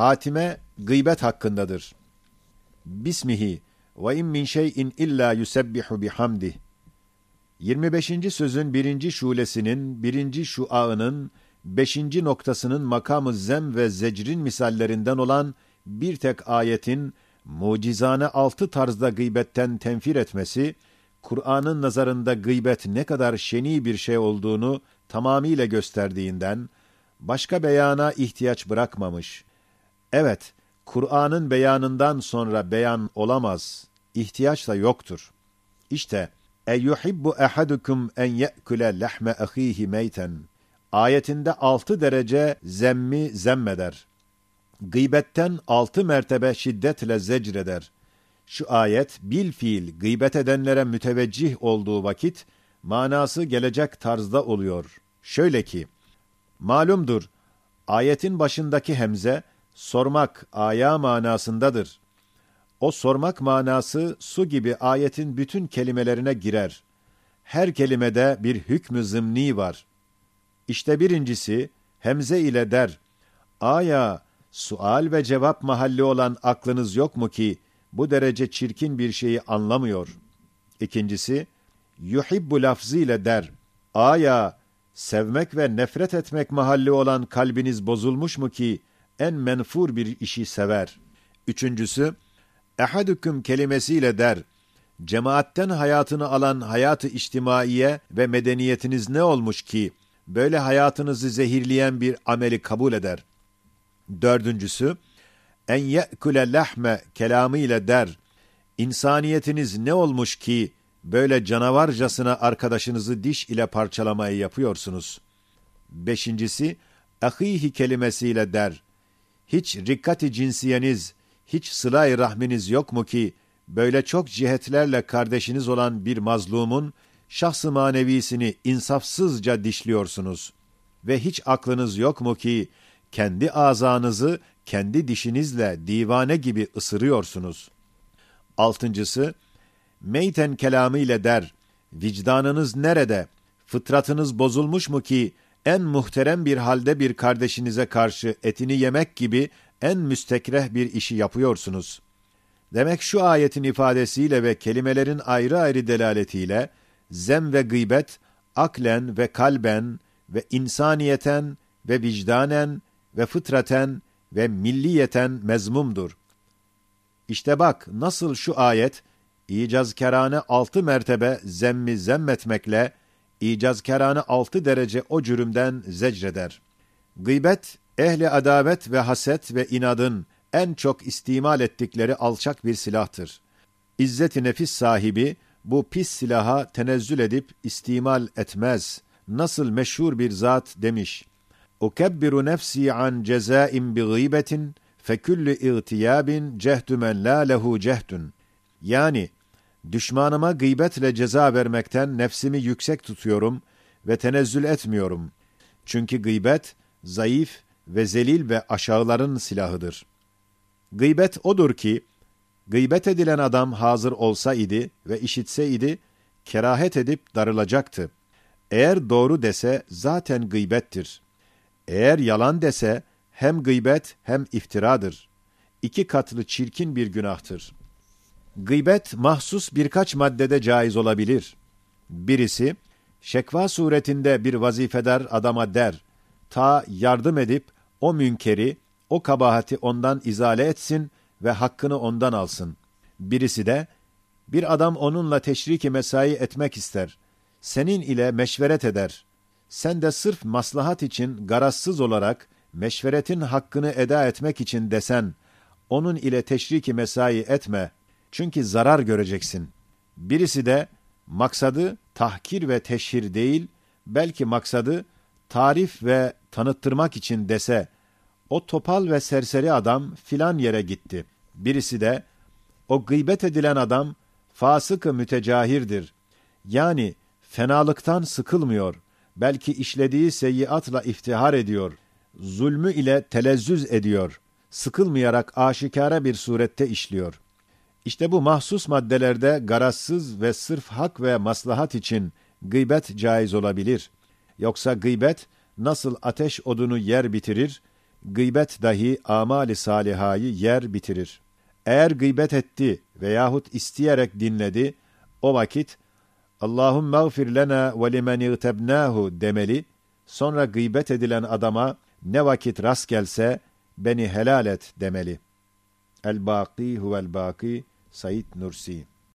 Hatime gıybet hakkındadır. Bismihi ve in min şeyin illa yusebbihu bihamdih. 25. sözün birinci şulesinin, birinci şuağının, beşinci noktasının makamı zem ve zecrin misallerinden olan bir tek ayetin mucizane altı tarzda gıybetten tenfir etmesi, Kur'an'ın nazarında gıybet ne kadar şeni bir şey olduğunu tamamıyla gösterdiğinden, başka beyana ihtiyaç bırakmamış. Evet, Kur'an'ın beyanından sonra beyan olamaz, ihtiyaç da yoktur. İşte, eyyuhibbu ehadukum en ye'kule lehme ahihi meyten. Ayetinde altı derece zemmi zemmeder. Gıybetten altı mertebe şiddetle zecreder. Şu ayet bil fiil gıybet edenlere müteveccih olduğu vakit manası gelecek tarzda oluyor. Şöyle ki, malumdur, ayetin başındaki hemze sormak aya manasındadır. O sormak manası su gibi ayetin bütün kelimelerine girer. Her kelimede bir hükmü zımni var. İşte birincisi hemze ile der. Aya, sual ve cevap mahalli olan aklınız yok mu ki bu derece çirkin bir şeyi anlamıyor? İkincisi, yuhibbu lafzı ile der. Aya, sevmek ve nefret etmek mahalli olan kalbiniz bozulmuş mu ki en menfur bir işi sever? Üçüncüsü, ehadüküm kelimesiyle der. Cemaatten hayatını alan hayatı içtimaiye ve medeniyetiniz ne olmuş ki böyle hayatınızı zehirleyen bir ameli kabul eder? Dördüncüsü, en ye'kule lahme kelamı ile der. İnsaniyetiniz ne olmuş ki böyle canavarcasına arkadaşınızı diş ile parçalamayı yapıyorsunuz? Beşincisi, ahihi kelimesiyle der. Hiç rikkati cinsiyeniz, hiç sıla rahminiz yok mu ki, böyle çok cihetlerle kardeşiniz olan bir mazlumun, şahsı manevisini insafsızca dişliyorsunuz. Ve hiç aklınız yok mu ki, kendi azanızı kendi dişinizle divane gibi ısırıyorsunuz. Altıncısı, meyten kelamı ile der, vicdanınız nerede, fıtratınız bozulmuş mu ki, en muhterem bir halde bir kardeşinize karşı etini yemek gibi en müstekreh bir işi yapıyorsunuz. Demek şu ayetin ifadesiyle ve kelimelerin ayrı ayrı delaletiyle, zem ve gıybet, aklen ve kalben ve insaniyeten ve vicdanen ve fıtraten ve milliyeten mezmumdur. İşte bak nasıl şu ayet, icazkerane altı mertebe zemmi zemmetmekle, icazkerane altı derece o cürümden zecreder. Gıybet, ehli adavet ve haset ve inadın en çok istimal ettikleri alçak bir silahtır. İzzet-i nefis sahibi, bu pis silaha tenezzül edip istimal etmez. Nasıl meşhur bir zat demiş, ukebbiru nefsi an cezain bi gıybetin feküllü irtiyabin cehdü men la lehu cehdün. Yani düşmanıma gıybetle ceza vermekten nefsimi yüksek tutuyorum ve tenezzül etmiyorum. Çünkü gıybet zayıf ve zelil ve aşağıların silahıdır. Gıybet odur ki gıybet edilen adam hazır olsa idi ve işitse idi kerahet edip darılacaktı. Eğer doğru dese zaten gıybettir. Eğer yalan dese hem gıybet hem iftiradır. İki katlı çirkin bir günahtır. Gıybet mahsus birkaç maddede caiz olabilir. Birisi, şekva suretinde bir vazifedar adama der, ta yardım edip o münkeri, o kabahati ondan izale etsin ve hakkını ondan alsın. Birisi de, bir adam onunla teşriki mesai etmek ister, senin ile meşveret eder, sen de sırf maslahat için garazsız olarak meşveretin hakkını eda etmek için desen, onun ile teşriki mesai etme, çünkü zarar göreceksin. Birisi de maksadı tahkir ve teşhir değil, belki maksadı tarif ve tanıttırmak için dese, o topal ve serseri adam filan yere gitti. Birisi de, o gıybet edilen adam fasık-ı mütecahirdir. Yani fenalıktan sıkılmıyor.'' belki işlediği seyyiatla iftihar ediyor, zulmü ile telezzüz ediyor, sıkılmayarak aşikare bir surette işliyor. İşte bu mahsus maddelerde garazsız ve sırf hak ve maslahat için gıybet caiz olabilir. Yoksa gıybet nasıl ateş odunu yer bitirir, gıybet dahi amali salihayı yer bitirir. Eğer gıybet etti veyahut isteyerek dinledi, o vakit Allahum mağfir lena ve limen irtebnahu demeli, sonra gıybet edilen adama ne vakit rast gelse beni helal et demeli. El-Baki huvel-Baki Said Nursi